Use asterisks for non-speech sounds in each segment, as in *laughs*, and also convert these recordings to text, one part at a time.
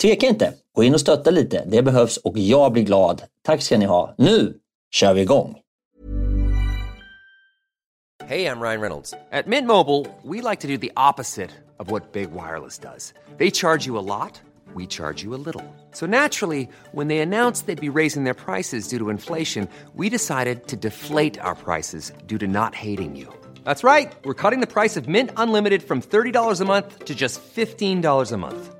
tveka inte. Gå in och stötta lite. Det behövs och jag blir glad. Tack ska ni ha. Nu kör vi igång! Hej, jag Ryan Reynolds. At Mint Mobile, we like to do the opposite of what Big Wireless does. They charge you a lot, we charge you a little. So naturally, when they announced they'd be raising their prices due to inflation, we decided to deflate our prices due to not hating you. That's right. We're cutting the price of Mint Unlimited from $30 a month to just $15 a month.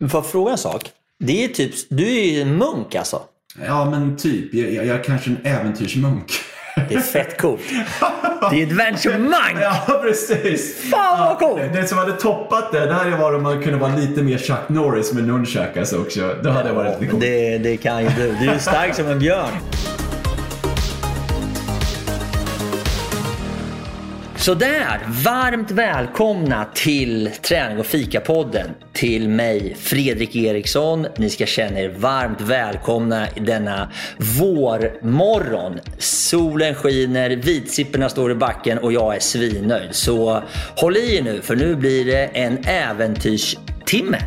Får jag fråga en sak? Det är typ, du är ju en munk alltså. Ja, men typ. Jag, jag, jag är kanske en äventyrsmunk. Det är fett coolt. Det är Adventure Monk! *laughs* Ja, precis. Fan vad coolt! Ja, det som hade toppat det, det hade varit om man kunde vara lite mer Chuck Norris med nunchakas också. Det hade varit lite coolt. Det, det kan ju du. Du är stark som en björn. Sådär, varmt välkomna till Träning och fika-podden. Till mig, Fredrik Eriksson. Ni ska känna er varmt välkomna i denna vårmorgon. Solen skiner, vitsipporna står i backen och jag är svinnöjd. Så håll i er nu, för nu blir det en äventyrstimme.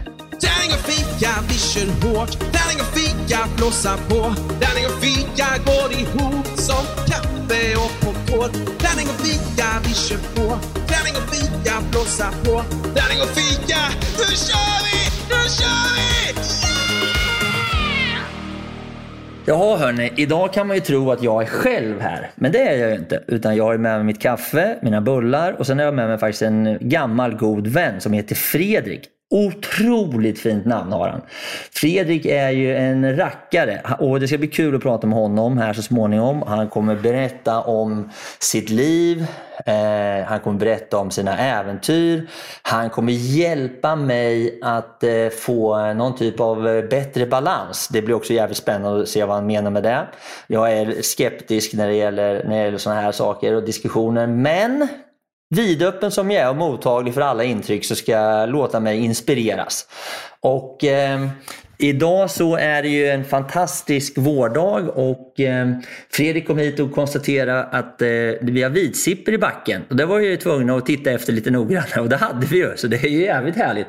Tärning och fika, vi kör hårt. Tärning och fika, blåsa på. Tärning och fika går ihop som kaffe och på Tärning och fika, vi kör på. Tärning och fika, blåsa på. Tärning och fika, nu kör vi! Nu kör vi! Yeah! Jaha hörni, idag kan man ju tro att jag är själv här. Men det är jag ju inte. Utan jag har med mig mitt kaffe, mina bullar och sen har jag med mig faktiskt en gammal god vän som heter Fredrik. Otroligt fint namn har han. Fredrik är ju en rackare och det ska bli kul att prata med honom här så småningom. Han kommer berätta om sitt liv, eh, han kommer berätta om sina äventyr. Han kommer hjälpa mig att eh, få någon typ av bättre balans. Det blir också jävligt spännande att se vad han menar med det. Jag är skeptisk när det gäller, när det gäller sådana här saker och diskussioner men Vidöppen som jag är och mottaglig för alla intryck så ska jag låta mig inspireras. Och eh, Idag så är det ju en fantastisk vårdag och eh, Fredrik kom hit och konstaterade att eh, vi har vitsipper i backen. Och det var vi ju tvungna att titta efter lite noggrannare och det hade vi ju. Så det är ju jävligt härligt.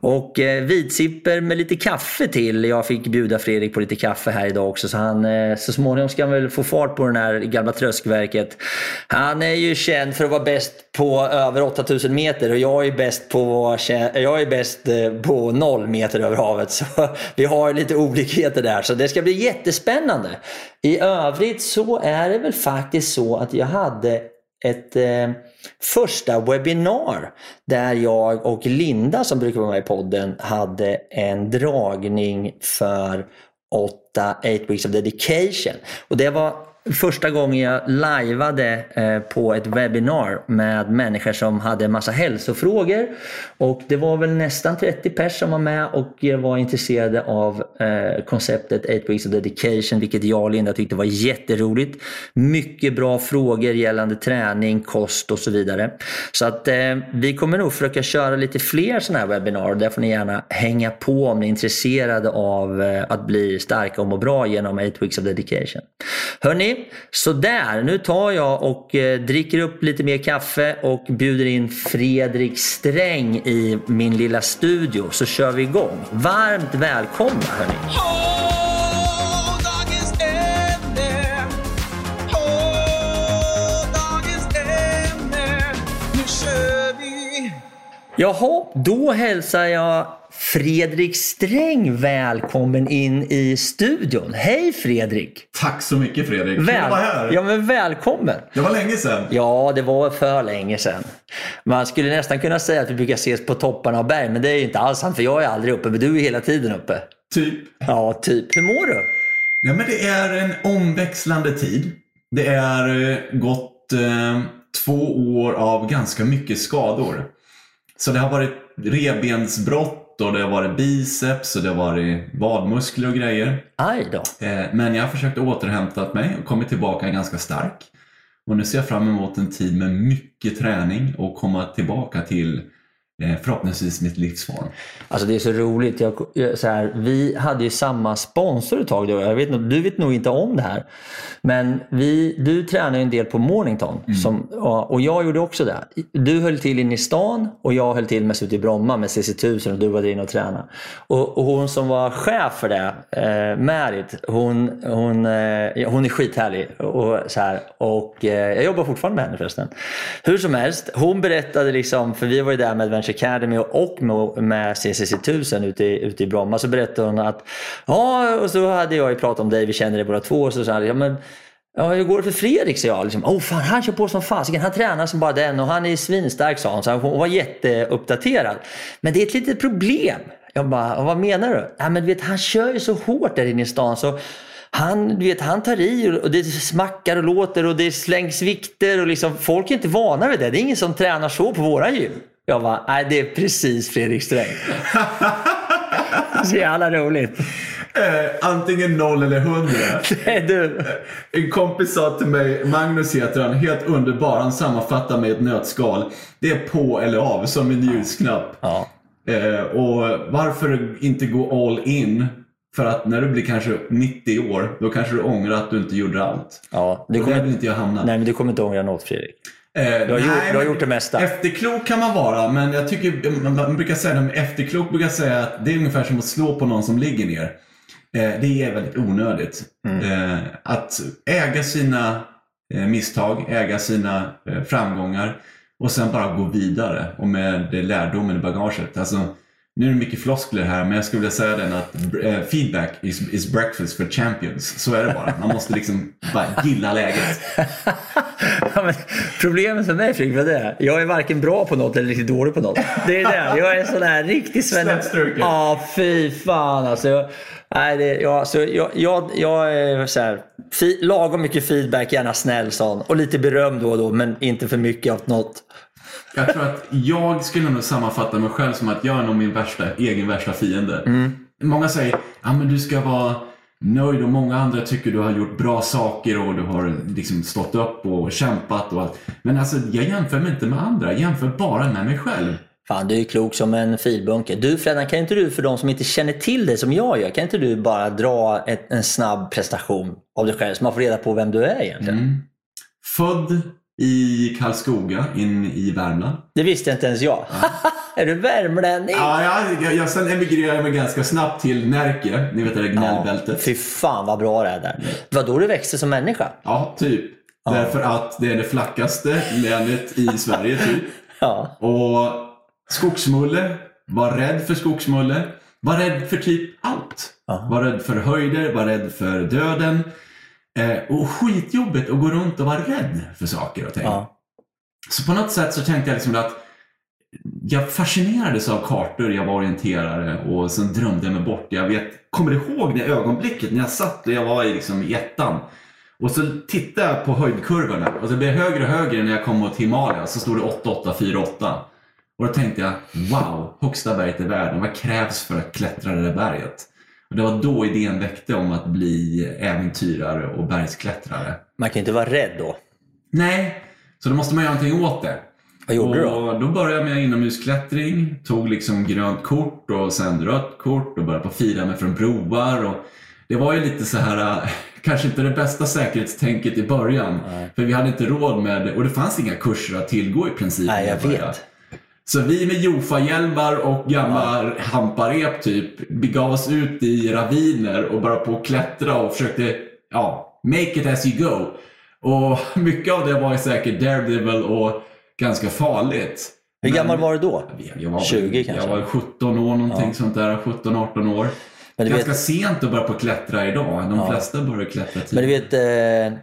Och eh, vitsippor vitsipper med lite kaffe till. Jag fick bjuda Fredrik på lite kaffe här idag också så han, så småningom ska han väl få fart på det här gamla tröskverket. Han är ju känd för att vara bäst på över 8000 meter och jag är bäst på, jag är bäst på noll meter över havet. *laughs* Så vi har lite olikheter där så det ska bli jättespännande. I övrigt så är det väl faktiskt så att jag hade ett eh, första webbinar där jag och Linda som brukar vara med i podden hade en dragning för 8 Weeks of Dedication. Och det var första gången jag lajvade eh, på ett webbinar med människor som hade en massa hälsofrågor. Och det var väl nästan 30 pers som var med och var intresserade av eh, konceptet 8 Weeks of Dedication, vilket jag och Linda tyckte var jätteroligt. Mycket bra frågor gällande träning, kost och så vidare. Så att eh, vi kommer nog försöka köra lite fler sådana här webbinar. Där får ni gärna hänga på om ni är intresserade av att bli starka och må bra genom 8 Weeks of Dedication. Hörni, så där. Nu tar jag och eh, dricker upp lite mer kaffe och bjuder in Fredrik Sträng i min lilla studio så kör vi igång. Varmt välkomna hörni. Jaha, då hälsar jag Fredrik Sträng välkommen in i studion. Hej Fredrik! Tack så mycket Fredrik. Kul Väl... att vara här. Ja, men välkommen! Det var länge sedan. Ja, det var för länge sedan. Man skulle nästan kunna säga att vi brukar ses på topparna av berg, men det är inte alls sant för jag är aldrig uppe, men du är hela tiden uppe. Typ. Ja, typ. Hur mår du? Ja, men det är en omväxlande tid. Det är eh, gått eh, två år av ganska mycket skador. Så det har varit revbensbrott och det har varit biceps och det har varit vadmuskler och grejer. Aj då. Eh, men jag har försökt återhämta mig och kommit tillbaka ganska stark. Och nu ser jag fram emot en tid med mycket träning och komma tillbaka till förhoppningsvis mitt livsform. Alltså det är så roligt. Jag, så här, vi hade ju samma sponsor ett tag. Jag vet, du vet nog inte om det här. Men vi, du ju en del på Mornington. Mm. Som, och jag gjorde också det. Du höll till inne i stan och jag höll till mest ute i Bromma med CC1000 och du var där inne och tränade. Och, och hon som var chef för det, eh, Märit, hon, hon, eh, hon är skithärlig. Och, så här, och eh, jag jobbar fortfarande med henne förresten. Hur som helst, hon berättade liksom, för vi var ju där med Adventure Academy och med, med CCC1000 ute i, ute i Bromma. Så berättade hon att, ja, och så hade jag ju pratat om dig, vi känner dig båda två. Och så sa ja, men Ja, hur går det för Fredrik? sa jag. Liksom, oh, fan, han kör på som fasiken. Han tränar som bara den och han är svinstark sa hon. Så hon var jätteuppdaterad. Men det är ett litet problem. Jag bara, vad menar du? Ja, men du vet, han kör ju så hårt där inne i stan. Så han, du vet, han tar i och det smackar och låter och det slängs vikter. Och liksom, folk är inte vana vid det. Det är ingen som tränar så på våra gym. Jag bara, nej det är precis Fredrik Sträng. *laughs* så jävla roligt. Eh, antingen noll eller hundra. *laughs* Är du. Eh, en kompis sa till mig, Magnus heter han, helt underbar. Han sammanfattar med ett nötskal. Det är på eller av som en ljusknapp. Ja. Eh, och varför inte gå all in? För att när du blir kanske 90 år, då kanske du ångrar att du inte gjorde allt. Ja, du kommer, där vill inte jag hamna. Nej, men du kommer inte ångra något Fredrik. Eh, du, har nej, gjort, du har gjort det mesta. Efterklok kan man vara, men jag tycker, man brukar säga det, efterklok brukar säga att det är ungefär som att slå på någon som ligger ner. Eh, det är väldigt onödigt. Mm. Eh, att äga sina misstag, äga sina framgångar och sen bara gå vidare och med lärdomen i bagaget. Alltså, nu är det mycket floskler här, men jag skulle vilja säga den att feedback is, is breakfast for champions. Så är det bara. Man måste liksom bara gilla läget. *laughs* *laughs* ja, problemet för mig Fredrik var det. Jag är varken bra på något eller riktigt dålig på något. Det är det. Jag är sån här riktig svenne. Ja, fy fan alltså. Nej, det, ja, så jag, jag, jag är så här, fi, lagom mycket feedback, gärna snäll sån. Och lite beröm då och då, men inte för mycket av något. Jag tror att jag skulle nog sammanfatta mig själv som att jag är nog min värsta, egen värsta fiende. Mm. Många säger att du ska vara nöjd och många andra tycker du har gjort bra saker och du har liksom stått upp och kämpat och allt. Men alltså, jag jämför mig inte med andra, jag jämför bara med mig själv. Fan, du är klok som en filbunke. Du Freddan, kan inte du för de som inte känner till dig som jag gör, kan inte du bara dra ett, en snabb prestation av dig själv så man får reda på vem du är egentligen? Mm. Född i Karlskoga in i Värmland. Det visste inte ens jag. Ja. *laughs* är du värmlänning? Ja, jag, jag, jag, sen emigrerade jag ganska snabbt till Närke. Ni vet det där gnällbältet. Ja, fy fan vad bra det är där. Mm. Det var då du växte som människa? Ja, typ. Ja. Därför att det är det flackaste länet i Sverige, typ. *laughs* Ja. Och Skogsmulle, var rädd för skogsmulle, var rädd för typ allt. Var rädd för höjder, var rädd för döden. Eh, och skitjobbigt att gå runt och vara rädd för saker och ting. Ja. Så på något sätt så tänkte jag liksom att jag fascinerades av kartor, jag var orienterare och sen drömde jag mig bort. Jag vet, kommer ihåg det ögonblicket när jag satt och jag var i, liksom, i ettan och så tittade jag på höjdkurvorna och det blev högre och högre när jag kom mot Himalaya. Så stod det 8848. Och då tänkte jag, wow, högsta berget i världen. Vad krävs för att klättra det där berget? Och det var då idén väckte om att bli äventyrare och bergsklättrare. Man kan inte vara rädd då. Nej, så då måste man göra någonting åt det. Vad gjorde du då? då började jag med inomhusklättring, tog liksom grönt kort och sen rött kort och började på fira mig från broar. Och det var ju lite så här, äh, *laughs* kanske inte det bästa säkerhetstänket i början. För vi hade inte råd med, och det fanns inga kurser att tillgå i princip. Nej, jag vet. Så vi med Jofa-hjälmar och gamla hamparep typ begav oss ut i raviner och började på att klättra och försökte ja, make it as you go. Och mycket av det var ju säkert Daredevil och ganska farligt. Hur Men- gammal var du då? jag var, 20 kanske? Jag var 17 år någonting sånt där, 17-18 år. Men du Ganska vet- sent att börja på att klättra idag. De flesta börjar klättra tidigt. Men du vet, eh,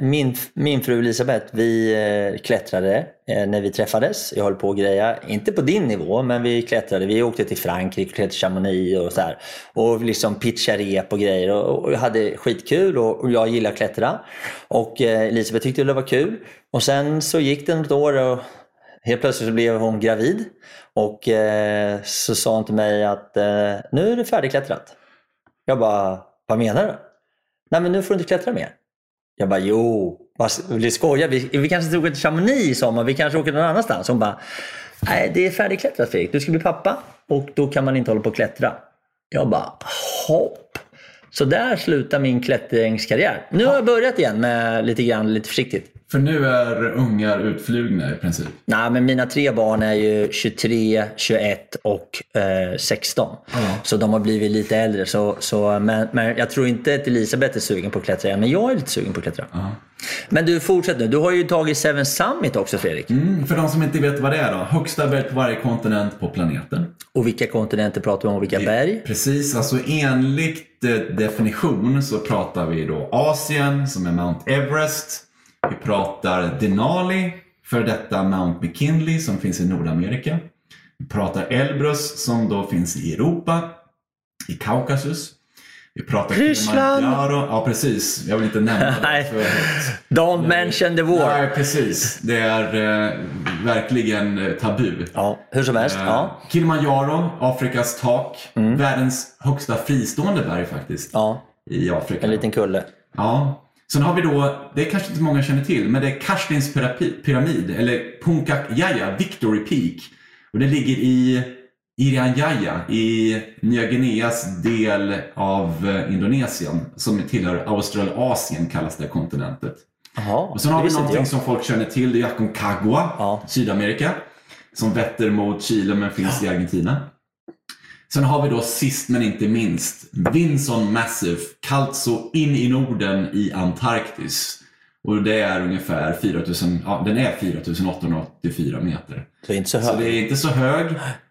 min, min fru Elisabeth, vi eh, klättrade eh, när vi träffades. Jag höll på att greja, inte på din nivå, men vi klättrade. Vi åkte till Frankrike, klättrade till Chamonix och så här. Och liksom pitchade rep och grejer och, och hade skitkul och, och jag gillar att klättra. Och eh, Elisabeth tyckte det var kul. Och sen så gick det något år och helt plötsligt så blev hon gravid. Och eh, så sa hon till mig att eh, nu är det färdigklättrat. Jag bara, vad menar du? Nej men nu får du inte klättra mer. Jag bara, jo, vad- vi skojar. Vi, vi kanske inte åker till Chamonix i sommar, vi kanske åker någon annanstans. Hon bara, nej det är färdigklättrat Fredrik. Du ska bli pappa och då kan man inte hålla på och klättra. Jag bara, hopp. Så där slutar min klättringskarriär. Nu har jag börjat igen med lite grann, lite försiktigt. För nu är ungar utflugna i princip. Nej, men mina tre barn är ju 23, 21 och eh, 16. Så de har blivit lite äldre. Så, så, men, men jag tror inte att Elisabeth är sugen på att klättra än, men jag är lite sugen på att klättra. Men du, fortsätt nu. Du har ju tagit Seven Summit också Fredrik. Mm, för de som inte vet vad det är då. Högsta berget på varje kontinent på planeten. Och vilka kontinenter pratar vi om och vilka berg? Precis, alltså enligt eh, definition så pratar vi då Asien som är Mount Everest. Vi pratar Denali, för detta Mount McKinley som finns i Nordamerika. Vi pratar Elbrus som då finns i Europa, i Kaukasus. Vi pratar Ryssland! Ja, precis. Jag vill inte nämna det. För högt. Don't mention the war. Nej, precis. Det är eh, verkligen eh, tabu. Ja, hur som helst. Eh, Ja. Kilimanjaro, Afrikas tak. Världens högsta fristående berg faktiskt. ja, I Afrika. en liten kulle. Ja. Sen har vi då, det kanske inte många känner till, men det är Karstins pyrapi- pyramid, eller Puncak Jaya, Victory Peak. Och det ligger i Irian Jaya i Nya Guineas del av eh, Indonesien, som tillhör Australasien kallas det kontinentet. Jaha, Och sen har vi någonting jag. som folk känner till, det är Aconcagua, Ja. Sydamerika. Som vetter mot Chile men finns i Argentina. Sen har vi då sist men inte minst Vinson Massive, kallt så in i Norden i Antarktis. Och det är ungefär 4000, ja den är 4884 meter. Så inte så Så det hög. är inte så hög,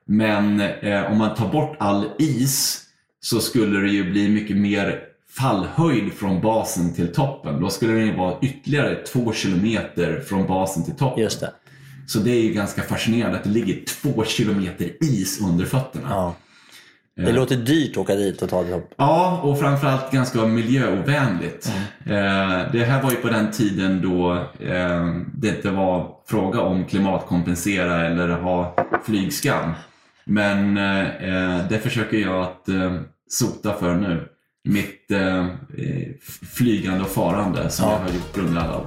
men eh, om man tar bort all is så skulle det ju bli mycket mer fallhöjd från basen till toppen. Då skulle det vara ytterligare två kilometer från basen till toppen. Just det. Så det är ju ganska fascinerande att det ligger två kilometer is under fötterna. Ja. Det låter dyrt att åka dit och ta det upp. Ja, och framförallt ganska miljöovänligt. Eh, det här var ju på den tiden då eh, det inte var fråga om klimatkompensera eller ha flygskam. Men eh, det försöker jag att sota för nu. Mitt flygande och farande som Ja. jag har gjort under alla år.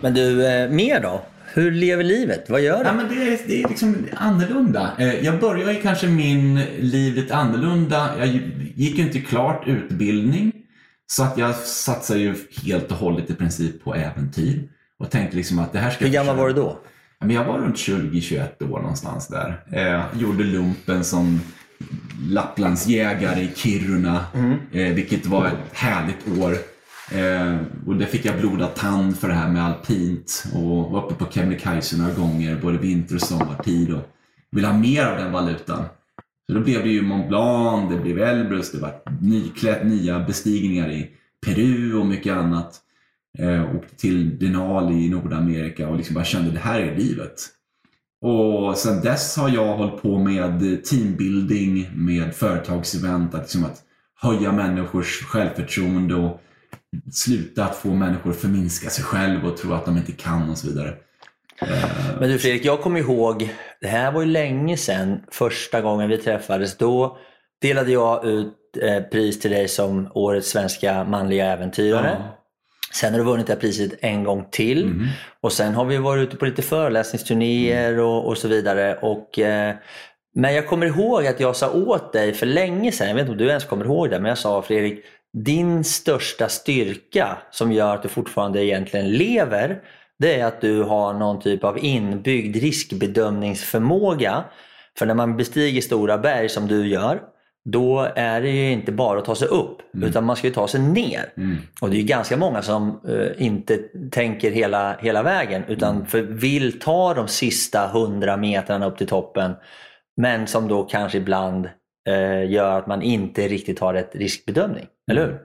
Men du, mer då? Hur lever livet? Vad gör du? Ja, men det, är, det är liksom annorlunda. Eh, Jag började ju kanske min liv lite annorlunda. Jag gick ju inte klart utbildning. Så att jag satsade ju helt och hållet i princip på äventyr. Och tänkte liksom att det här ska Hur jag gammal var du då? Men jag var runt 20-21 år någonstans där. Eh, gjorde lumpen som Lapplandsjägare i Kiruna, eh, vilket var ett härligt år. Eh, och det fick jag blodad tand för det här med alpint och var uppe på Kebnekaise några gånger, både vinter och sommartid och ville ha mer av den valutan. Så då blev det ju Mont Blanc, det blev Elbrus, det var nyklätt, nya bestigningar i Peru och mycket annat. Eh, åkte till Denali i Nordamerika och liksom bara kände det här är livet. Och sen dess har jag hållit på med teambuilding, med företagsevent, att, liksom att höja människors självförtroende och sluta att få människor att förminska sig själv och tro att de inte kan och så vidare. Men du Fredrik, jag kommer ihåg, det här var ju länge sedan, första gången vi träffades. Då delade jag ut eh, pris till dig som årets svenska manliga äventyrare. Ja. Sen har du vunnit det här priset en gång till. Mm. Och sen har vi varit ute på lite föreläsningsturnéer och, och så vidare. Och, eh, men jag kommer ihåg att jag sa åt dig för länge sedan, jag vet inte om du ens kommer ihåg det, men jag sa Fredrik, din största styrka som gör att du fortfarande egentligen lever, det är att du har någon typ av inbyggd riskbedömningsförmåga. För när man bestiger stora berg som du gör, då är det ju inte bara att ta sig upp, utan man ska ju ta sig ner. Och det är ganska många som eh, inte tänker hela, hela vägen, utan för vill ta de sista hundra metrarna upp till toppen, men som då kanske ibland gör att man inte riktigt har rätt riskbedömning. Eller hur?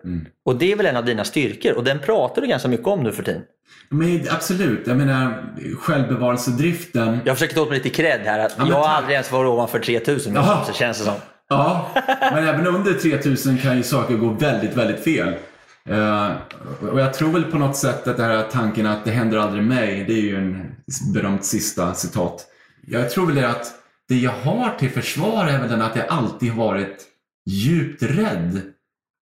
Och det är väl en av dina styrkor och den pratar du ganska mycket om nu för tiden. Men absolut, jag menar självbevarelsedriften. Jag försöker ta åt mig lite cred här. Att men jag har aldrig ens varit ovanför 3000 meter, Jaha. så känns det som. Ja, men även under 3000 kan ju saker gå väldigt, väldigt fel. Eh, och jag tror väl på något sätt att det här tanken att det händer aldrig mig, det är ju en berömt sista citat. Jag tror väl det att det jag har till försvar är väl den att jag alltid har varit djupt rädd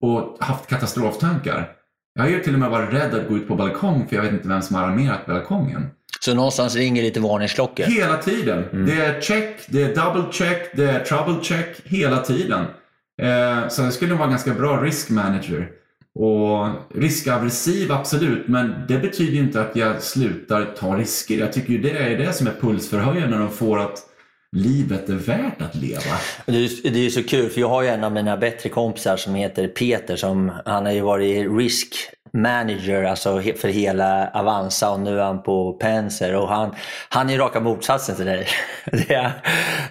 och haft katastroftankar. Jag har ju till och med varit rädd att gå ut på balkong för jag vet inte vem som har armerat balkongen. Så någonstans ringer lite varningsklockor. Hela tiden. Det är check, det är double check, det är trouble check hela tiden. Eh, så jag skulle vara en ganska bra risk manager. Och riskaggressiv, absolut, men det betyder ju inte att jag slutar ta risker. Jag tycker ju det är det som är pulsförhöjande och får att livet är värt att leva. Det är, det är ju så kul för jag har ju en av mina bättre kompisar som heter Peter. Som, han har ju varit risk manager alltså för hela Avanza och nu är han på Penser. Och han, han är raka motsatsen till dig. *laughs*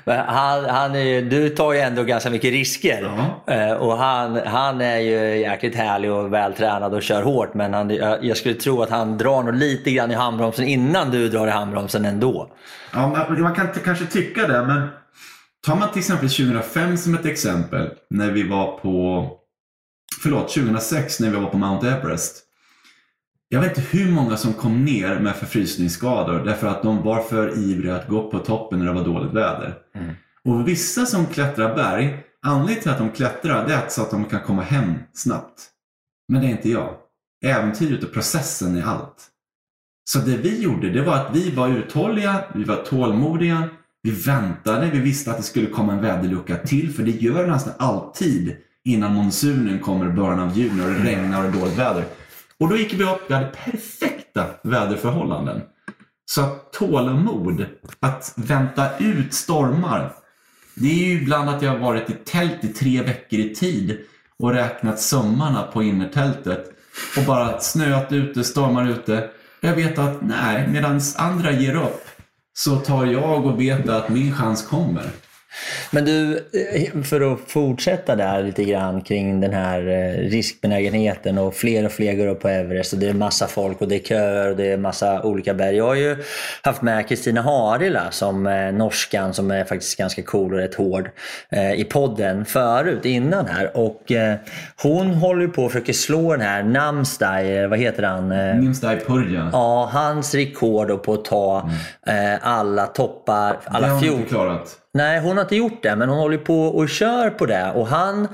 Han, han är, du tar ju ändå ganska mycket risker. Eh, Och han, han är ju jäkligt härlig och vältränad och kör hårt. Men han, jag, skulle tro att han drar nog lite grann i handbromsen innan du drar i handbromsen ändå. Ja, man- kan kanske tycka det, men tar man till exempel 2005 som ett exempel, när vi var på, förlåt, 2006 när vi var på Mount Everest. Jag vet inte hur många som kom ner med förfrysningsskador därför att de var för ivriga att gå upp på toppen när det var dåligt väder. Och vissa som klättrar berg, anledningen till att de klättrar det är så att de kan komma hem snabbt. Men det är inte jag. Äventyret och processen är allt. Så det vi gjorde, det var att vi var uthålliga, vi var tålmodiga, vi väntade, vi visste att det skulle komma en väderlucka till, för det gör det nästan alltid innan monsunen kommer i början av juni och det regnar och dåligt väder. Och då gick vi upp, vi hade perfekta väderförhållanden. Så att tålamod, att vänta ut stormar. Det är ju ibland att jag har varit i tält i tre veckor i tid och räknat sömmarna på innertältet och bara snöat ute, stormar ute. Jag vet att nej, medan andra ger upp så tar jag och vet att min chans kommer. Men du, eh, för att fortsätta där lite grann kring den här eh, riskbenägenheten och fler och fler går upp på Everest och det är massa folk och det är köer och det är massa olika berg. Jag har ju haft med Kristina Harila som eh, norskan som är faktiskt ganska cool och rätt hård i podden förut innan här och hon håller ju på och försöker slå den här Namstai, vad heter han? Dig Purja? Ja, hans rekord på att ta eh, alla toppar, alla hon fjol... inte klarat. Nej, hon har inte gjort det, men hon håller på och kör på det. Och han,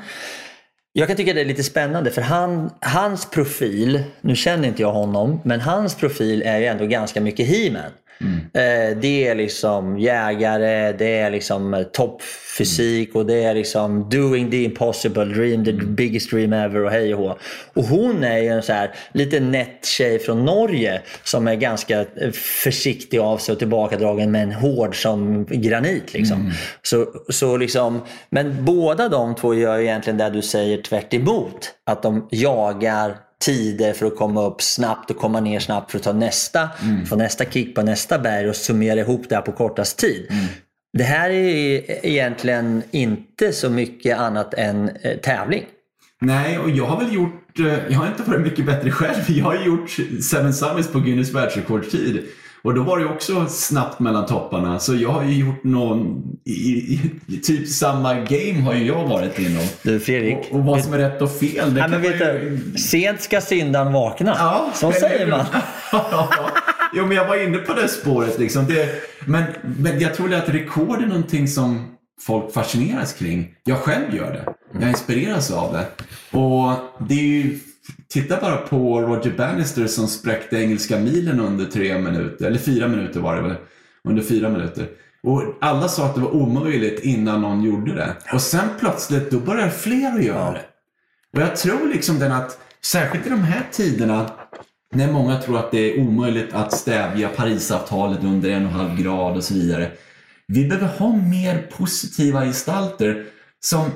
jag kan tycka det är lite spännande för han, hans profil, nu känner inte jag honom, men hans profil är ju ändå ganska mycket he-man. Eh, det är liksom jägare, det är liksom eh, toppfysik och det är liksom doing the impossible, dream the biggest dream ever och hej och. Och hon är ju en så här lite nätt tjej från Norge som är ganska eh, försiktig av sig och tillbakadragen men hård som granit. Liksom. Så, så liksom, men båda de två gör egentligen det du säger tvärt emot. Att de jagar tider för att komma upp snabbt och komma ner snabbt för att ta nästa, få nästa kick på nästa berg och summera ihop det här på kortast tid. Det här är egentligen inte så mycket annat än eh, tävling. Nej, och jag har väl gjort, eh, jag har inte varit mycket bättre själv. Jag har gjort Seven Summits på Guinness världsrekordtid. Och då var det också snabbt mellan topparna. Så jag har ju gjort någon, i, i, i typ samma game har ju jag varit inom. Du Fredrik. Och, och vad som är rätt och fel, det kan men vet ju... du, sent ska syndan vakna. Ja, Så säger man. *laughs* jo, men jag var inne på det spåret. Liksom. Det, men, men jag tror att rekord är någonting som folk fascineras kring. Jag själv gör det. Jag inspireras av det. Och det är ju, titta bara på Roger Bannister som spräckte engelska milen under tre minuter, eller fyra minuter var det väl, under fyra minuter. Och alla sa att det var omöjligt innan någon gjorde det. Och sen plötsligt, då börjar fler att göra det. Och jag tror liksom den att, särskilt i de här tiderna, när många tror att det är omöjligt att stävja Parisavtalet under en och en halv grad och så vidare. Vi behöver ha mer positiva gestalter som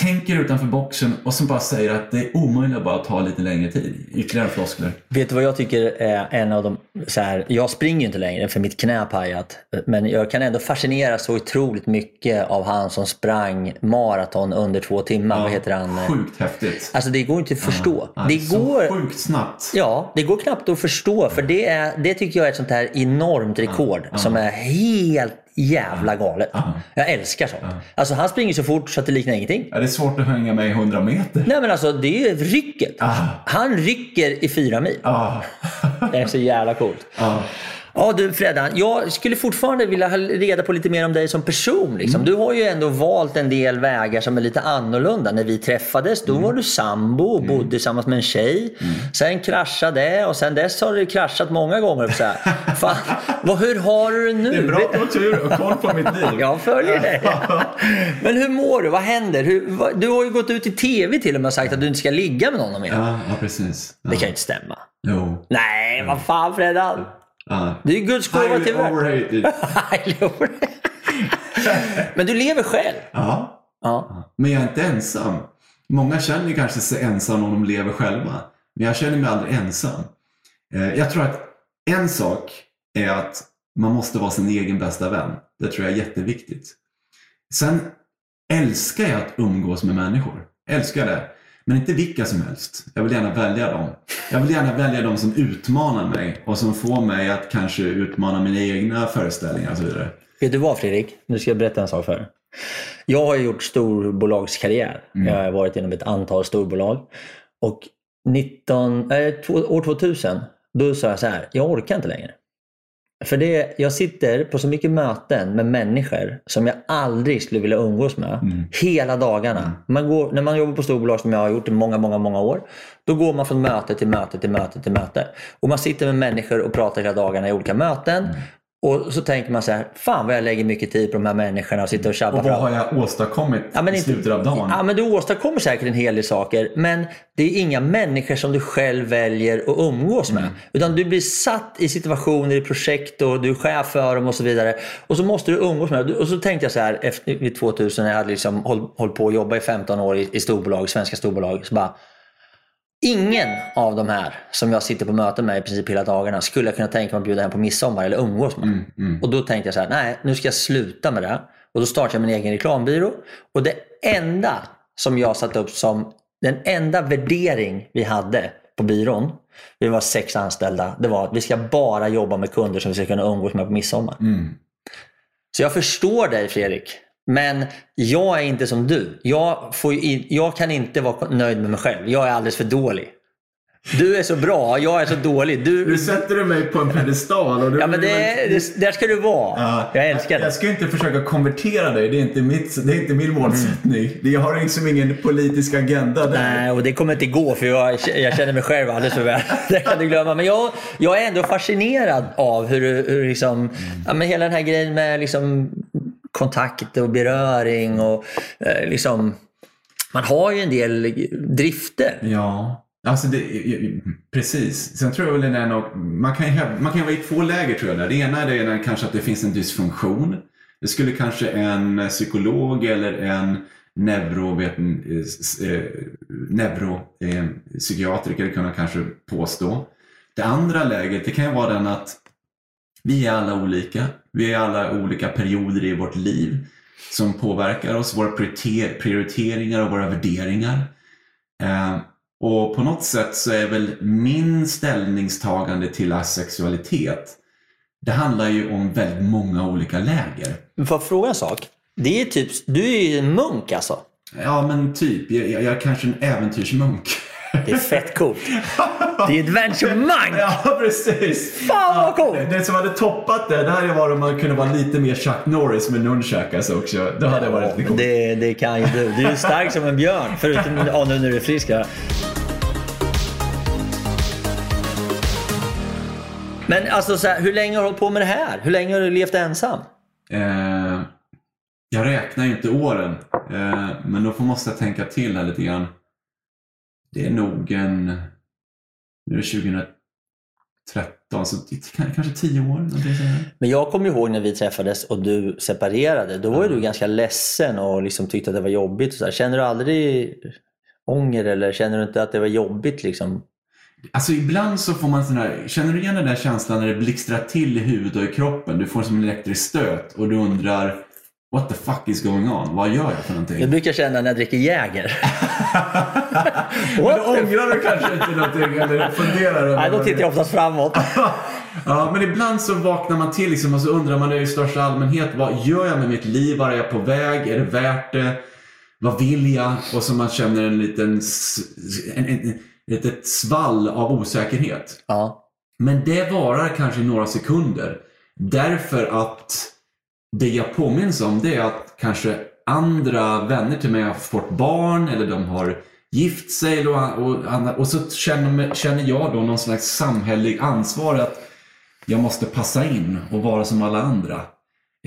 tänker utanför boxen och som bara säger att det är omöjligt att bara ta lite längre tid. Ytterligare floskler. Vet du vad jag tycker är en av de... Så här, jag springer ju inte längre för mitt knä har pajat. Men jag kan ändå fascineras så otroligt mycket av han som sprang maraton under två timmar. Vad heter han? Sjukt häftigt. Alltså det går inte att förstå. Ja, det så går... sjukt snabbt. Ja, det går knappt att förstå för det, är, det tycker jag är ett sånt här enormt rekord som är helt jävla galet. Jag älskar sånt. Alltså han springer så fort så att det liknar ingenting. Ja, det är svårt att hänga med i 100 meter. Nej men alltså det är rycket. Han rycker i fyra mil. Ja. Det är så jävla coolt. Ja. Du Freddan, jag skulle fortfarande vilja ha reda på lite mer om dig som person. Liksom. Mm. Du har ju ändå valt en del vägar som är lite annorlunda. När vi träffades då Mm. var du sambo och bodde tillsammans med en tjej. Sen kraschade det och sen dess har du kraschat många gånger. Så här. Fan, *laughs* vad, hur har du det nu? Det är bra att du har tur och koll på mitt liv. Jag följer det. *laughs* Men hur mår du? Vad händer? Hur, vad, du har ju gått ut i tv till och med och sagt att du inte ska ligga med någon mer. Ja, ja precis. Ja. Det kan ju inte stämma. Jo. Nej, vad fan Freddan. Ja. Du är ju Guds gåva till världen. *laughs* Men du lever själv. Ja. Ja. Men jag är inte ensam. Många känner kanske sig ensam om de lever själva. Men jag känner mig aldrig ensam. Eh, Jag tror att en sak är att man måste vara sin egen bästa vän. Det tror jag är jätteviktigt. Sen älskar jag att umgås med människor. Älskar det. Men inte vilka som helst. Jag vill gärna välja dem. Jag vill gärna välja dem som utmanar mig och som får mig att kanske utmana mina egna föreställningar och så vidare. Vet du vad Fredrik? Nu ska jag berätta en sak för dig. Jag har gjort storbolagskarriär. Jag har varit inom ett antal storbolag. Och 19, äh, två- år 2000, då sa jag så här, jag orkar inte längre. För det, jag sitter på så mycket möten med människor som jag aldrig skulle vilja umgås med. Hela dagarna. Man går, när man jobbar på storbolag som jag har gjort i många, många, många år. Då går man från möte till möte till möte till möte. Och man sitter med människor och pratar hela dagarna i olika möten. Och så tänker man så här, fan vad jag lägger mycket tid på de här människorna och sitter och tjabbar Och vad fram. har jag åstadkommit Ja, men i slutet av dagen? Ja, men du åstadkommer säkert en hel del saker. Men det är inga människor som du själv väljer att umgås med. Utan du blir satt i situationer, i projekt och du är chef för dem och så vidare. Och så måste du umgås med dem. Och så tänkte jag så här, efter, vid 2000, när jag hade liksom håll, hållit på att jobba i 15 år i, i storbolag, svenska storbolag. Så bara, Ingen av de här som jag sitter på möten med i princip hela dagarna skulle jag kunna tänka mig att bjuda hem på midsommar eller umgås med. Och då tänkte jag så här, nej nu ska jag sluta med det. Och då startade jag min egen reklambyrå. Och det enda som jag satte upp som den enda värdering vi hade på byrån, vi var sex anställda, det var att vi ska bara jobba med kunder som vi ska kunna umgås med på midsommar. Så jag förstår dig Fredrik. Men jag är inte som du. Jag, in, jag kan inte vara nöjd med mig själv. Jag är alldeles för dålig. Du är så bra, jag är så dålig. Du, Nu sätter du mig på en pedestal. Och du ja, men det, det, där ska du vara. Ja, Jag älskar det. Jag ska inte försöka konvertera dig. Det är inte, mitt, det är inte min målsättning. Det- Jag har liksom ingen politisk agenda där. Nej, och det kommer inte gå för jag, jag känner mig själv alldeles för väl. *laughs* Det kan du glömma. Men jag, jag är ändå fascinerad av hur, hur liksom, ja, men hela den här grejen med liksom kontakt och beröring och eh, liksom, man har ju en del drifter. Ja, alltså det, precis. Sen tror jag väl den är man kan, man kan vara i två läger tror jag. Där. Det ena är det är kanske att det finns en dysfunktion. Det skulle kanske en psykolog eller en neuroveten, eh, neuro, eh, kunna kanske påstå. Det andra läget det kan ju vara den att vi är alla olika. Vi är alla olika perioder i vårt liv som påverkar oss, våra prioriter- prioriteringar och våra värderingar. Eh, och på något sätt så är väl min ställningstagande till asexualitet, det handlar ju om väldigt många olika läger. Men får jag fråga en sak? Det är typ, du är ju en munk alltså. Ja, men typ. Jag, jag, jag är kanske en äventyrsmunk. *laughs* Det är fett coolt. Det är adventure monk! Ja, precis. Fan vad coolt! Det som hade toppat det, det hade varit om man kunde vara lite mer Chuck Norris med nunchakas också. Det hade varit lite coolt. Det, det kan ju du. Du är stark som en björn. Förutom *laughs* ja, nu när du är frisk. Ja. Men alltså, så här, hur länge har du hållit på med det här? Hur länge har du levt ensam? Eh, jag räknar ju inte åren, eh, men då får- måste jag tänka till här lite grann. Det är nog en... Nu är det 2013, så det kan- kanske tio år. Men jag kommer ihåg när vi träffades och du separerade. Då var ju du ganska ledsen och liksom tyckte att det var jobbigt. Och så här. Känner du aldrig ånger eller känner du inte att det var jobbigt? Liksom? Alltså ibland så får man sån här, känner du igen den där känslan när det blixtrar till i huvudet och i kroppen? Du får som en elektrisk stöt och du undrar What the fuck is going on? Vad gör jag för någonting? Jag brukar känna när jag dricker Jäger. *laughs* Men ångrar du kanske inte någonting eller funderar över Nej, då tittar jag oftast framåt. *laughs* Ja, men ibland så vaknar man till liksom, och så undrar man i största allmänhet, vad gör jag med mitt liv? Var är jag på väg? Är det värt det? Vad vill jag? Och så man känner en liten en, en, en, ett, ett svall av osäkerhet. Ja. Men det varar kanske några sekunder. Därför att det jag påminns om det är att kanske andra vänner till mig har fått barn eller de har gift sig och, och, och så känner, känner jag då någon slags samhällelig ansvar att jag måste passa in och vara som alla andra.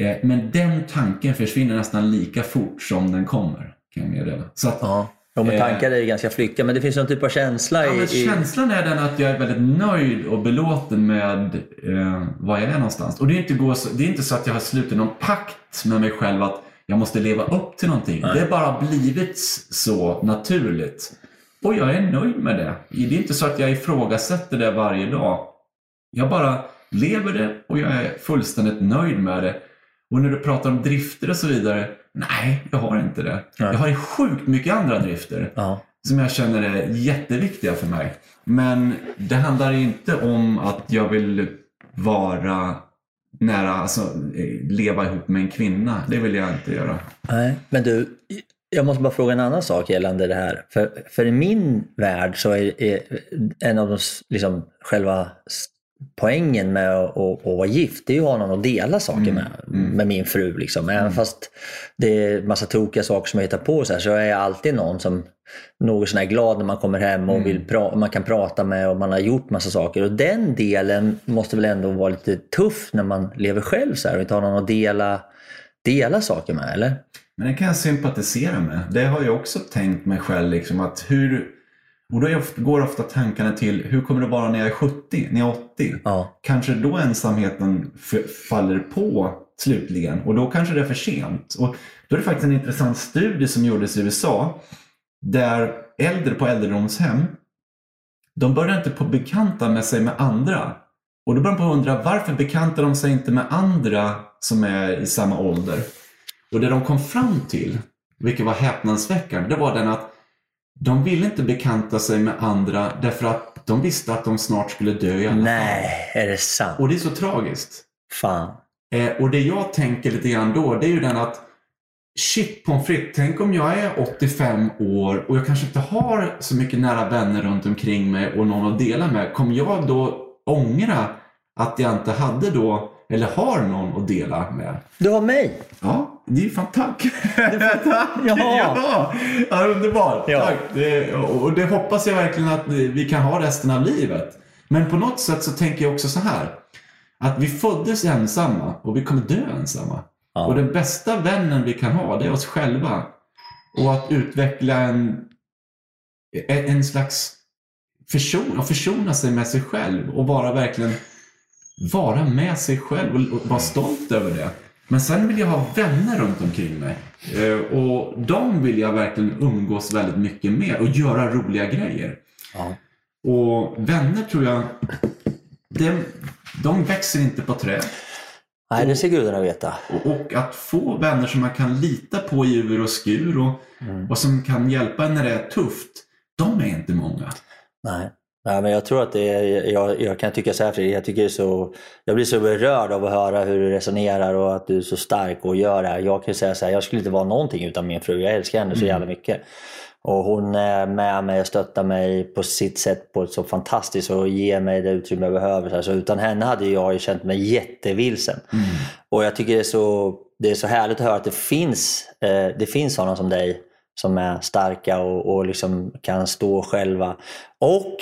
Eh, Men den tanken försvinner nästan lika fort som den kommer, kan jag meddela. Så att, Ja. Men tankar är ju ganska flyktiga, men det finns någon typ av känsla Ja, i... men i... känslan är den att jag är väldigt nöjd och belåten med eh, var jag är någonstans. Och det är, inte gå så, det är inte så att jag har slutit någon pakt med mig själv att jag måste leva upp till någonting. Det har bara blivit så naturligt. Och jag är nöjd med det. Det är inte så att jag ifrågasätter det varje dag. Jag bara lever det och jag är fullständigt nöjd med det. Och när du pratar om drifter och så vidare. Nej, jag har inte det. Jag har sjukt mycket andra drifter Ja. som jag känner är jätteviktiga för mig. Men det handlar inte om att jag vill vara nära, alltså leva ihop med en kvinna. Det vill jag inte göra. Nej, men du, jag måste bara fråga en annan sak gällande det här. För, för i min värld så är, är en av de liksom, själva poängen med att, att, att vara gift, det är ju att ha någon att dela saker med, med min fru. Liksom. Även fast det är massa tokiga saker som jag hittar på så, här, så är jag alltid någon som något sån glad när man kommer hem och vill pra- man kan prata med och man har gjort massa saker. Och den delen måste väl ändå vara lite tuff när man lever själv så här, och inte har någon att dela, dela saker med, eller? Men det kan jag sympatisera med. Det har jag också tänkt mig själv. Liksom, att hur, och då går ofta tankarna till hur kommer det vara när jag är 70, när jag är 80? Ja. Kanske då ensamheten f- faller på slutligen och då kanske det är för sent. Och då är det faktiskt en intressant studie som gjordes i USA där äldre på äldredomshem de börjar inte på bekanta med sig med andra. Och då börjar man undra varför bekantar de sig inte med andra som är i samma ålder? Och det de kom fram till, vilket var häpnadsväckande, det var den att de ville inte bekanta sig med andra därför att de visste att de snart skulle dö i alla fall. Nej, är det sant? Och det är så tragiskt. Fan. Eh, och det jag tänker lite grann då, det är ju den att Shit pommes frites, tänk om jag är 85 år och jag kanske inte har så mycket nära vänner runt omkring mig och någon att dela med. Kommer jag då ångra att jag inte hade då, eller har någon att dela med? Du har mig. Ja, det är ju fantastiskt. *laughs* Ja. ja, ja underbart. Ja. Tack. Det, och det hoppas jag verkligen att vi kan ha resten av livet. Men på något sätt så tänker jag också så här. Att vi föddes ensamma och vi kommer dö ensamma. Ja. Och den bästa vännen vi kan ha, det är oss själva. Och att utveckla en, en en slags förson, att försona sig med sig själv och vara verkligen vara med sig själv och, och vara stolt över det. Men sen vill jag ha vänner runt omkring mig. Eh, och de vill jag verkligen umgås väldigt mycket med och göra roliga grejer. Ja. Och vänner tror jag, de, de växer inte på träd. Nej, det ska gudarna veta. Och, och att få vänner som man kan lita på i ur och skur och, och som kan hjälpa en när det är tufft. de är inte många. Nej. Nej, men jag tror att det är, jag, jag kan tycka så här Fredrik, jag, tycker så, jag blir så berörd av att höra hur du resonerar och att du är så stark och gör det här. Jag kan säga så här, jag skulle inte vara någonting utan min fru. Jag älskar henne så jävla mycket. Och hon är med mig och stöttar mig på sitt sätt på ett så fantastiskt och ger mig det utrymme jag behöver. Så, utan henne hade jag ju känt mig jättevilsen. Och jag tycker det är, så, det är så härligt att höra att det finns, eh, det finns sådana som dig som är starka och, och liksom kan stå själva. Och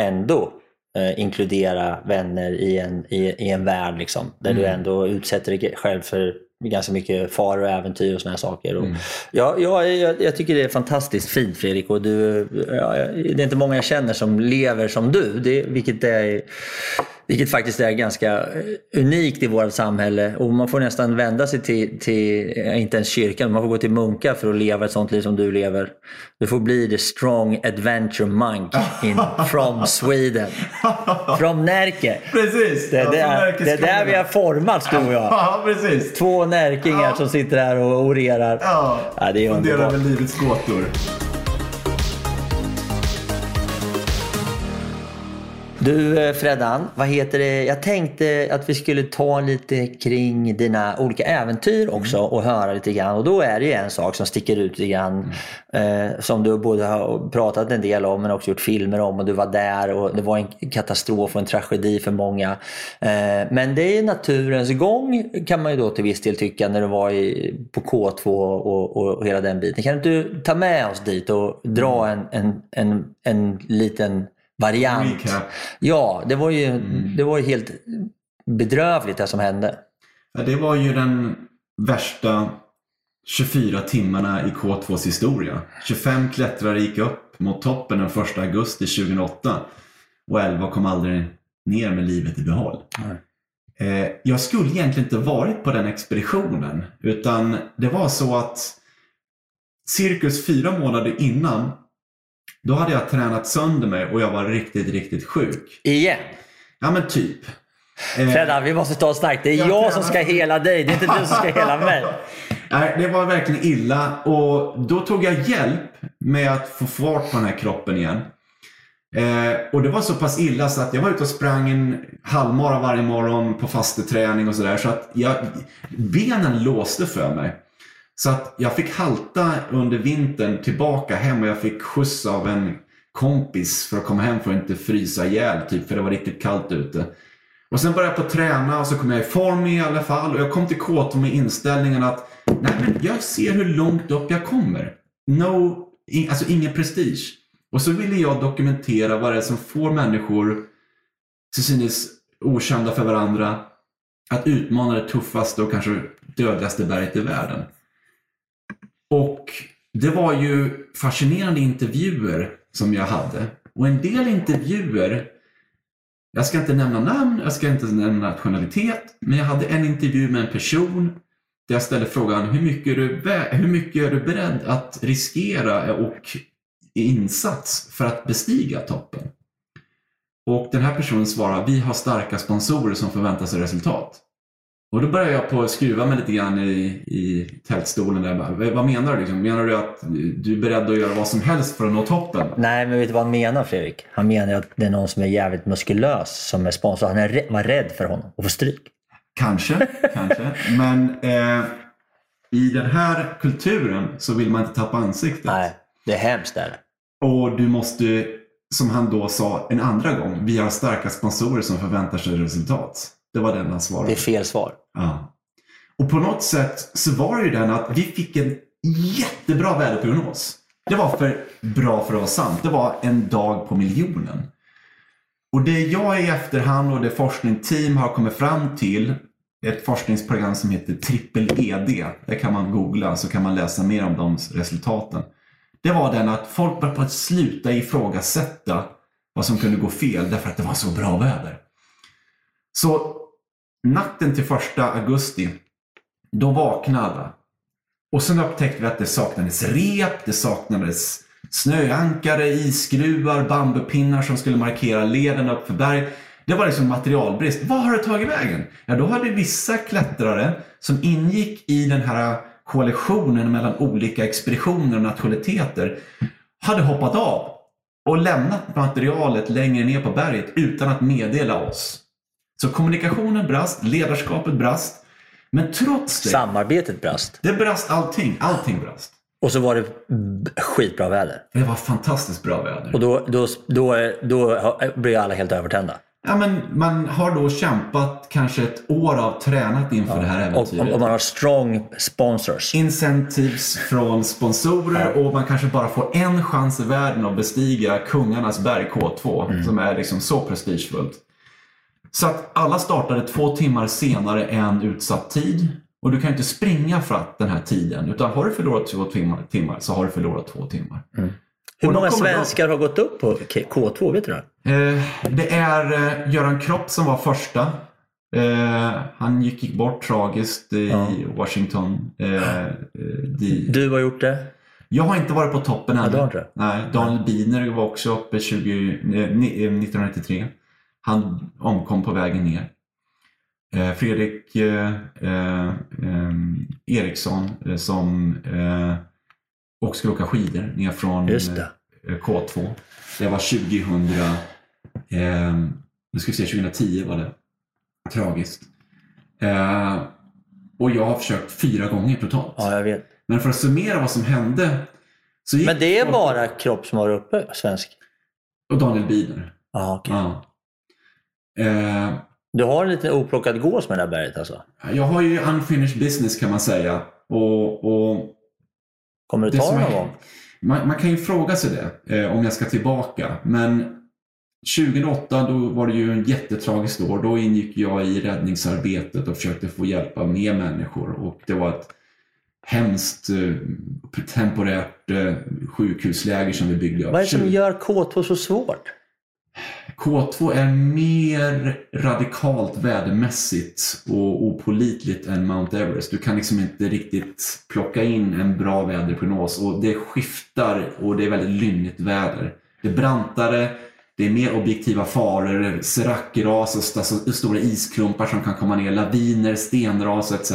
ändå eh, inkludera vänner i en, i, i en värld liksom, där du ändå utsätter dig själv för ganska mycket faror och äventyr och såna här saker. Och, ja, ja, jag, jag tycker det är fantastiskt fint Fredrik. Och du, ja, det är inte många jag känner som lever som du, det, vilket är vilket faktiskt är ganska eh, unikt i vårt samhälle. Och man får nästan vända sig till, till eh, inte ens kyrkan, man får gå till munkar för att leva ett sånt liv som du lever. Du får bli the strong adventure monk in, *laughs* from Sweden. From Närke. Precis! Det är Ja, där, från det är där vi har formats du och jag. *laughs* Ja, precis. Två närkingar som sitter här och orerar. Ja, Ja, det är funderar underbart. över livets gåtor. Du eh, Freddan, vad heter det? Jag tänkte att vi skulle ta lite kring dina olika äventyr också och höra lite grann. Och då är det ju en sak som sticker ut lite grann. Eh, som du både har pratat en del om men också gjort filmer om och du var där och det var en katastrof och en tragedi för många. Eh, men det är naturens gång kan man ju då till viss del tycka när du var i, på K2 och, och, och hela den biten. Kan du ta med oss dit och dra en, en, en, en liten variant? Recap. Ja, det var ju, det var ju helt bedrövligt det som hände. Ja, det var ju den värsta 24 timmarna i K2s historia. 25 klättrare gick upp mot toppen den 1 augusti 2008 och 11 kom aldrig ner med livet i behåll. Eh, jag skulle egentligen inte varit på den expeditionen utan det var så att cirkus fyra månader innan då hade jag tränat sönder mig och jag var riktigt, riktigt sjuk. Igen. Ja men typ. Eh, Freddan, vi måste ta ett snack. Det är Jag jag som ska hela dig. Det är inte du som ska hela mig. *laughs* Nej, det var verkligen illa och då tog jag hjälp med att få fart på den här kroppen igen. Eh, och det var så pass illa så att jag var ute och sprang en halvmara varje morgon på fasteträning och sådär. Så att jag, benen låste för mig. Så att jag fick halta under vintern tillbaka hem och jag fick skjuts av en kompis för att komma hem för att inte frysa ihjäl typ, för det var riktigt kallt ute. Och sen började jag på att träna och så kom jag i form i alla fall och jag kom till K2 med inställningen att nej men jag ser hur långt upp jag kommer. No, in, alltså ingen prestige. Och så ville jag dokumentera vad det är som får människor till synes okända för varandra att utmana det tuffaste och kanske dödligaste berget i världen. Och det var ju fascinerande intervjuer som jag hade. Och en del intervjuer, jag ska inte nämna namn, jag ska inte nämna nationalitet, men jag hade en intervju med en person där jag ställde frågan hur mycket är du, hur mycket är du beredd att riskera och insats för att bestiga toppen? Och den här personen svarar, vi har starka sponsorer som förväntar sig resultat. Och då börjar jag på att skruva mig lite grann i, i tältstolen. Där. Bara, Vad menar du? Liksom? Menar du att du är beredd att göra vad som helst för att nå toppen? Nej, men vet du vad han menar Fredrik? Han menar att det är någon som är jävligt muskulös som är sponsor. Han är var rädd för honom och få stryk. Kanske, kanske. Men eh, i den här kulturen så vill man inte tappa ansiktet. Nej, det är hemskt där. Och du måste, som han då sa en andra gång, vi har starka sponsorer som förväntar sig resultat. Det var den han svarade. Det är fel svar. Ja. Och på något sätt så var det ju den att vi fick en jättebra väderprognos. Det var för bra för att vara sant. Det var en dag på miljonen. Och det jag i efterhand och det forskningsteam har kommit fram till ett forskningsprogram som heter trippel-ED. Det kan man googla så kan man läsa mer om de resultaten. Det var den att folk började på att sluta ifrågasätta vad som kunde gå fel därför att det var så bra väder. Så natten till första augusti, då vaknade alla. Och sen upptäckte vi att det saknades rep, det saknades snöankare, isskruvar, bambupinnar som skulle markera leden upp för berg. Det var liksom materialbrist. Vad har det tagit vägen? Ja, då hade vissa klättrare som ingick i den här koalitionen mellan olika expeditioner och nationaliteter hade hoppat av. och lämnat materialet längre ner på berget utan att meddela oss. Så kommunikationen brast, ledarskapet brast. Men trots det, Samarbetet brast. det brast allting. Allting brast. Och så var det skitbra väder. Det var fantastiskt bra väder. Och då, då, då, då blir alla helt övertända. Ja, men man har då kämpat kanske ett år av tränat inför det här Och, äventyret. och man har strong sponsors. Incentives från sponsorer och man kanske bara får en chans i världen att bestiga kungarnas berg K2 som är liksom så prestigefullt. Så att alla startade två timmar senare än utsatt tid. Och du kan inte springa för att den här tiden. Utan har du förlorat två timmar, timmar så har du förlorat två timmar. Hur Och då många svenskar har gått upp på K- K2? Vet du det? Eh, det är eh, Göran Kropp som var första. Eh, han gick bort tragiskt i Washington. Eh, de, Du har gjort det. Jag har inte varit på toppen inte det? Nej, Daniel Biner var också uppe 20, eh, ni- eh, 1993. Han omkom på vägen ner. Eh, Fredrik eh, eh, Eriksson som också skulle åka skidor ner från Just det. eh, K2. Det var 2000, eh, nu ska vi se, 2010 var det. Tragiskt. Och jag har försökt fyra gånger totalt. Ja, jag vet. Men för att summera vad som hände. Men det är bara Kropp som har uppe svensk? Och Daniel Biner. Ja, okej. Ja. Eh, Du har en liten oplockad gås med det här berget alltså? jag har ju unfinished business kan man säga. Och, och Kommer du ta det någon gång? man, man kan ju fråga sig det eh, om jag ska tillbaka. Men 2008 då var det ju en jättetragiskt år. Då ingick jag i räddningsarbetet och försökte få hjälpa mer människor. Och det var ett hemskt eh, temporärt eh, sjukhusläger som vi byggde upp. Vad är det som 20 gör K2 så svårt? K2 är mer radikalt vädermässigt och opolitligt än Mount Everest. Du kan liksom inte riktigt plocka in en bra väderprognos och det skiftar och det är väldigt lynnigt väder. Det är brantare, det är mer objektiva faror, serackras, alltså stora isklumpar som kan komma ner, laviner, stenras etc.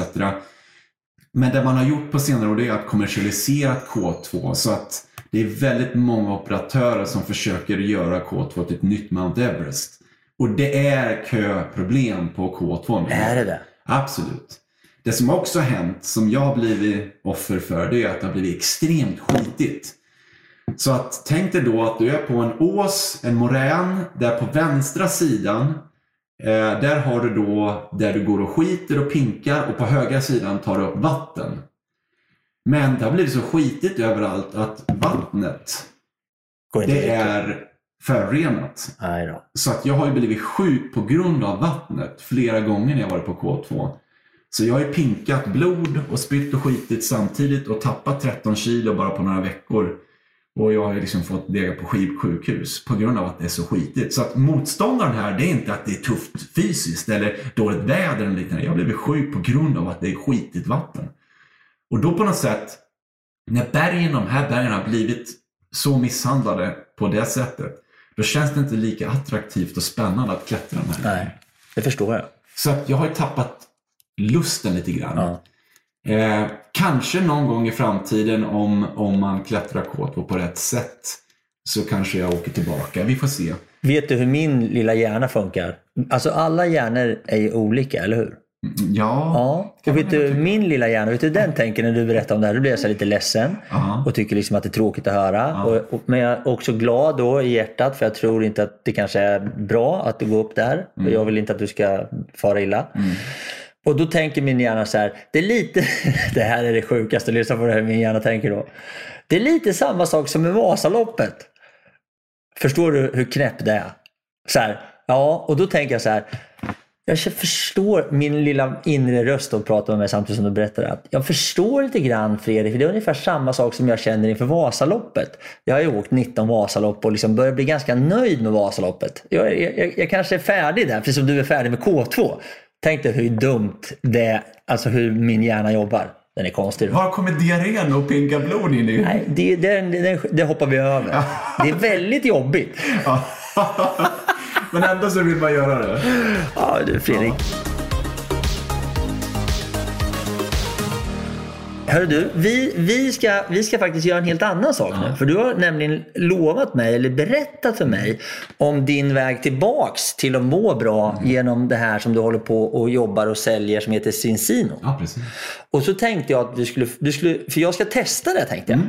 Men det man har gjort på senare år det är att kommersialisera K2 så att det är väldigt många operatörer som försöker göra K2 till ett nytt Mount Everest. Och det är köproblem på K2 nu. Är det det? Absolut. Det som också har hänt, som jag har blivit offer för, det är att det har blivit extremt skitigt. Så att tänk dig då att du är på en ås, en morän, där på vänstra sidan, eh, där har du då där du går och skiter och pinkar och på högra sidan tar du upp vatten. Men det har blivit så skitigt överallt att vattnet, det är förorenat. Så att jag har ju blivit sjuk på grund av vattnet flera gånger när jag varit på K2. Så jag har ju pinkat blod och spytt och skitit samtidigt och tappat 13 kilo bara på några veckor. Och jag har ju liksom fått ligga på skivsjukhus på grund av att det är så skitigt. Så att motståndaren här, det är inte att det är tufft fysiskt eller dåligt väder eller liknande. Jag har blivit sjuk på grund av att det är skitigt vatten. Och då på något sätt, när bergen, de här bergen har blivit så misshandlade på det sättet, då känns det inte lika attraktivt och spännande att klättra de här. Nej, det förstår jag. Så att jag har ju tappat lusten lite grann. Ja. Eh, kanske någon gång i framtiden om, om man klättrar K2 på rätt sätt så kanske jag åker tillbaka. Vi får se. Vet du hur min lilla hjärna funkar? Alltså alla hjärnor är ju olika, eller hur? Mm, Ja. Ja. Och vet du min lilla hjärna, vet du den tänker när du berättar om det här? Då blir jag så lite ledsen Ja. och tycker liksom att det är tråkigt att höra. Ja. Och, och, men jag är också glad då i hjärtat för jag tror inte att det kanske är bra att du går upp där. Och Mm. jag vill inte att du ska fara illa. Och då tänker min hjärna så här, det är lite, *laughs* det här är det sjukaste, lyssna på det här min hjärna tänker då. Det är lite samma sak som med Vasaloppet. Förstår du hur knäpp det är? Så här, ja, och då tänker jag så här. Jag förstår min lilla inre röst och pratar med mig samtidigt som du berättar det. Jag förstår lite grann Fredrik, för det är ungefär samma sak som jag känner inför Vasaloppet. Jag har ju åkt 19 Vasalopp och liksom börjar bli ganska nöjd med Vasaloppet. Jag, jag, jag kanske är färdig där, precis som du är färdig med K2. Tänk dig hur dumt det är, alltså hur min hjärna jobbar. Den är konstig. Var kommer diarrén och pinka blod in i? Nej, det, det, det, det hoppar vi över. *laughs* Det är väldigt jobbigt. *laughs* Ja. Men ändå så vill man göra det. Ja, du Fredrik. Hör du, vi, vi, ska, vi ska faktiskt göra en helt annan sak nu. För du har nämligen lovat mig, eller berättat för mig, om din väg tillbaks till att må bra genom det här som du håller på och jobbar och säljer som heter Cincino. Ja, precis. Och så tänkte jag att du skulle, du skulle för jag ska testa det tänkte jag.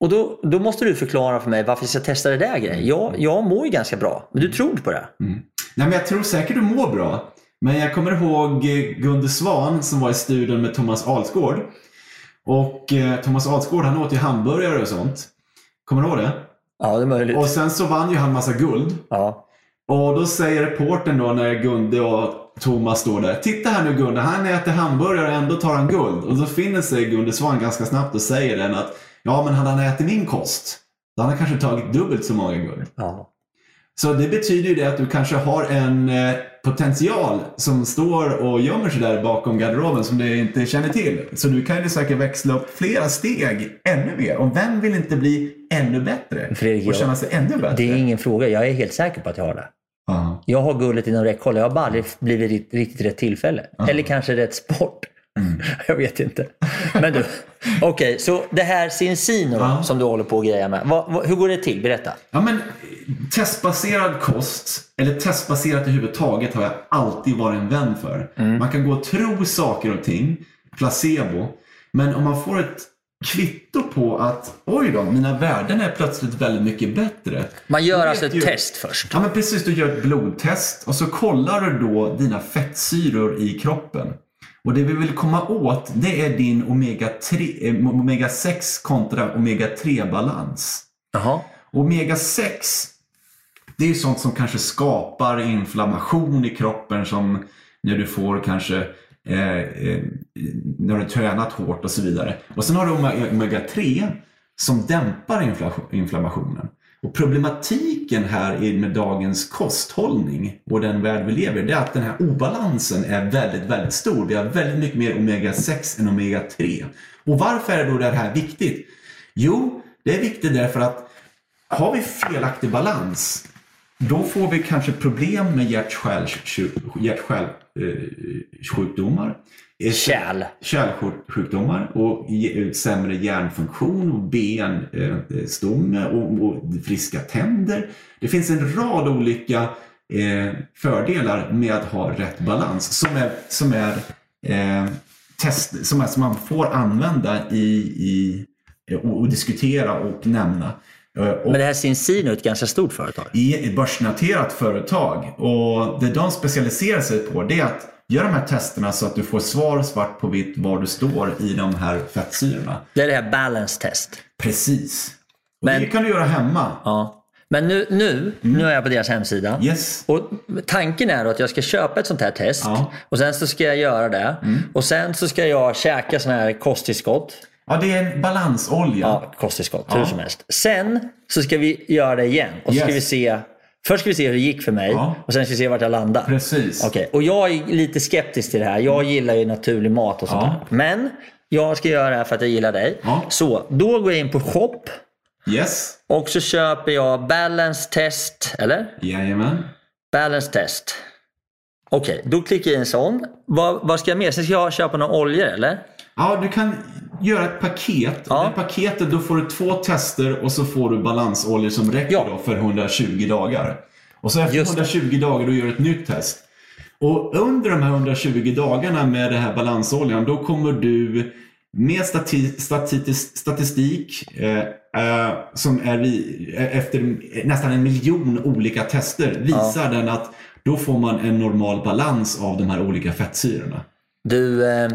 Och då, då måste du förklara för mig varför jag ska testa det där grejen. Jag, jag mår ju ganska bra, men du tror inte på det. Nej, men jag tror säkert du mår bra. Men jag kommer ihåg Gunde Svan som var i studion med Thomas Alsgård. Och eh, Thomas Alsgård han åt ju hamburgare och sånt. Kommer du ihåg det? Ja, det är möjligt. Och sen så vann ju han massa guld. Ja. Och då säger reportern då när Gunde och Thomas står där. Titta här nu Gunde, han äter hamburgare och ändå tar han guld. Och då finner sig Gunde Svan ganska snabbt och säger den att ja men hade han ätit min kost, då hade han kanske tagit dubbelt så många guld. Ja. Så det betyder ju det att du kanske har en eh, potential som står och gömmer sig där bakom garderoben som du inte känner till. Så du kan ju säkert växla upp flera steg ännu mer. Och vem vill inte bli ännu bättre? Fredrik, och känna sig ännu bättre? Det är ingen fråga. Jag är helt säker på att jag har det. Ja. Jag har guldet inom räckhåll. Jag har bara aldrig blivit riktigt, riktigt rätt tillfälle. Eller kanske rätt sport. Mm. *laughs* Jag vet inte. Men du, okej, så det här Cincino Ja. som du håller på och grejer med. Vad, vad, hur går det till? Berätta. Ja, men testbaserad kost, eller testbaserat överhuvudtaget har jag alltid varit en vän för. Man kan gå och tro saker och ting, placebo. Men om man får ett kvitto på att oj då, mina värden är plötsligt väldigt mycket bättre. Man gör alltså ett ju- test först. Ja men precis, du gör ett blodtest och så kollar du då dina fettsyror i kroppen. Och det vi vill komma åt det är din omega-3 eh, omega-6 kontra omega-3-balans. Jaha. Omega-6 det är sånt som kanske skapar inflammation i kroppen som när du får kanske eh, eh, när du tränat hårt och så vidare. Och sen har du omega- omega-3 som dämpar infla- inflammationen. Och problematiken här med dagens kosthållning och den värld vi lever i, det är att den här obalansen är väldigt, väldigt stor. Vi har väldigt mycket mer omega-6 än omega-3. Och varför är då det här viktigt? Jo, det är viktigt därför att har vi felaktig balans, då får vi kanske problem med hjärt-kärlsjukdomar. Eh, Kärl. Kärlsjukdomar och ge- sämre hjärnfunktion och benstomme och, och friska tänder. Det finns en rad olika eh, fördelar med att ha rätt balans som är, som är, eh, test, som, är som man får använda i, i, och, och diskutera och nämna. Eh, Och Men det här Cincino är ett ganska stort företag. i ett börsnoterat företag. Och det de specialiserar sig på det är att göra de här testerna så att du får svar svart på vitt var du står i de här fettsyrorna. Det är det här balance test. Precis. Och Men- det kan du göra hemma. Ja. Men nu, nu, nu är jag på deras hemsida. Yes. Och tanken är att jag ska köpa ett sånt här test. Ja. Och sen så ska jag göra det. Och sen så ska jag käka sån här kosttillskott. Ja, det är en balansolja. Ja, kosttillskott. Hur som helst. Sen så ska vi göra det igen. Och så ska Yes. vi se. Först ska vi se hur det gick för mig. Ja. Och sen ska vi se vart jag landar. Precis. Okej, och jag är lite skeptisk till det här. Jag gillar ju naturlig mat och sånt Ja. där. Men jag ska göra det här för att jag gillar dig. Ja. Så, då går jag in på shop. Yes. Och så köper jag balance test. Eller? Jajamän. Balance test. Okej, då klickar jag i en sån. Vad, vad ska jag mer? Sen ska jag köpa några oljor eller? Ja, du kan göra ett paket. Ja. Det paketet, då får du två tester och så får du balansoljor som räcker Ja. då för 120 dagar. Och så efter Just det. 120 dagar då gör du ett nytt test. Och under de här 120 dagarna med den här balansoljan, då kommer du med stati statistisk, statistik eh, eh, som är vi, eh, efter nästan en miljon olika tester visar den att då får man en normal balans av de här olika fettsyrorna. Du, eh,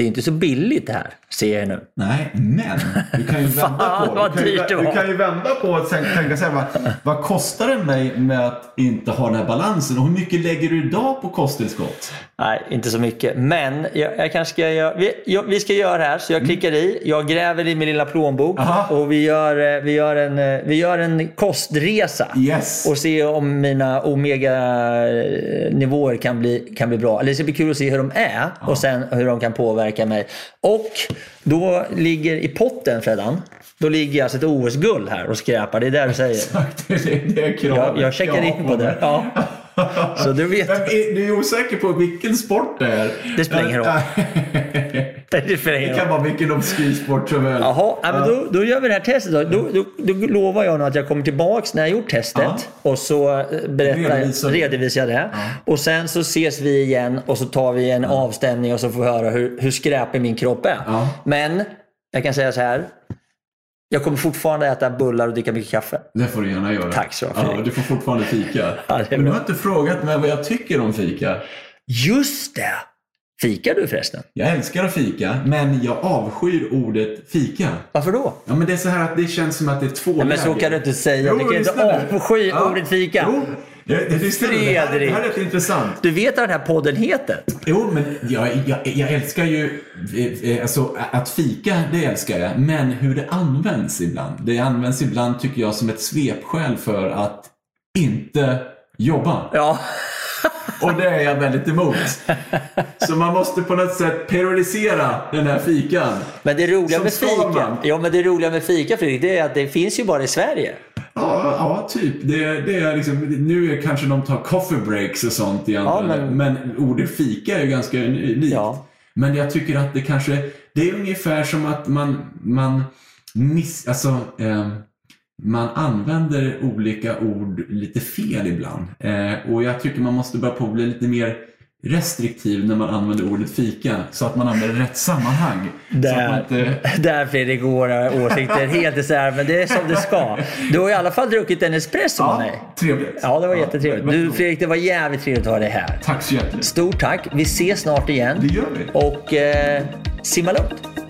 det är inte så billigt det här, ser jag nu. Nej, men du kan ju *laughs* vända på vad Du kan ju, det du kan ju vända på och tänka, så här, vad, vad kostar det mig med att inte ha den här balansen? Och hur mycket lägger du idag på kosttillskott? Nej, inte så mycket. Men jag, jag kanske ska göra, vi, jag, vi ska göra det här. Så jag klickar i, jag gräver i min lilla plånbok Aha. och vi gör, eh, vi, gör en, eh, vi gör en kostresa. Yes. Och se om mina omega-nivåer kan bli, kan bli bra. Eller det ska bli kul att se hur de är och sen hur de kan påverka mig. Och då ligger i potten Fredan, då ligger alltså ett OS-guld här och skräpar. Det är det du säger. Exakt, det är det kravet. Jag, jag checkar in på det. Ja. Så du vet. Är, du är osäker på vilken sport det är? Det spelar ingen roll. *laughs* Det spelar ingen Det kan vara vilken obskyr sport som helst. Jaha, ja, men då, då gör vi det här testet då. Då, då, då lovar jag nu att jag kommer tillbaks när jag gjort testet Ja. och så eh, berättar, Redovisar jag det. Och sen så ses vi igen och så tar vi en avstämning och så får vi höra hur, hur skräpig min kropp är. Ja. Men jag kan säga så här. Jag kommer fortfarande äta bullar och dricka mycket kaffe. Det får du gärna göra. Tack så mycket, ja. Du får fortfarande fika. *laughs* Ja, det Men du har inte frågat mig vad jag tycker om fika. Just det! Fikar du förresten? Jag älskar att fika, men jag avskyr ordet fika. Varför då? Ja, men det är så här att det känns som att det är två Nej, men så kan du inte säga. Jo, du kan inte avsky ordet fika. Jo, det, det, det, det, här, det här är rätt intressant. Du vet vad den här podden heter? Jo, men jag, jag, jag älskar ju, eh, eh, alltså att fika, det älskar jag. Men hur det används ibland. Det används ibland, tycker jag, som ett svepskäl för att inte jobba. Ja. *laughs* Och det är jag väldigt emot. Så man måste på något sätt periodisera den här fikan. Men det roliga med fika, ja, men det roliga med fika Fredrik, det är att det finns ju bara i Sverige. Ja, ja typ. Det, det är liksom, nu är kanske de tar coffee breaks och sånt i andra Ja, men- men... ordet fika är ju ganska unikt. Ja. Men jag tycker att det kanske, det är ungefär som att man, man miss, alltså, eh, man använder olika ord lite fel ibland. Eh, och jag tycker man måste börja på att bli lite mer restriktiv när man använder ordet fika. Så att man använder rätt sammanhang. Där, inte, *laughs* där Fredrik, våra åsikter helt isär, men det är som det ska. Du har i alla fall druckit en espresso med ja, mig. trevligt. Ja, det var jättetrevligt. men- Du Fredrik, det var jävligt trevligt att ha dig här. Tack så hjärtligt. Stort tack. Vi ses snart igen. Det gör vi. Och eh, simma lugnt.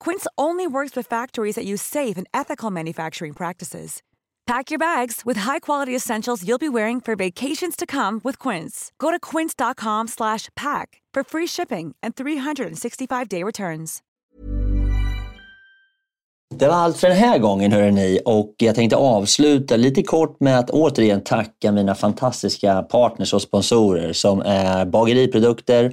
Quince only works with factories that use safe and ethical manufacturing practices. Pack your bags with high-quality essentials you'll be wearing for vacations to come with Quince. Go to quince.com pack for free shipping and 365-day returns. Det var allt för den här gången hörrni och jag tänkte avsluta lite kort med att återigen tacka mina fantastiska partners och sponsorer som är Bageriprodukter,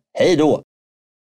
Hej då!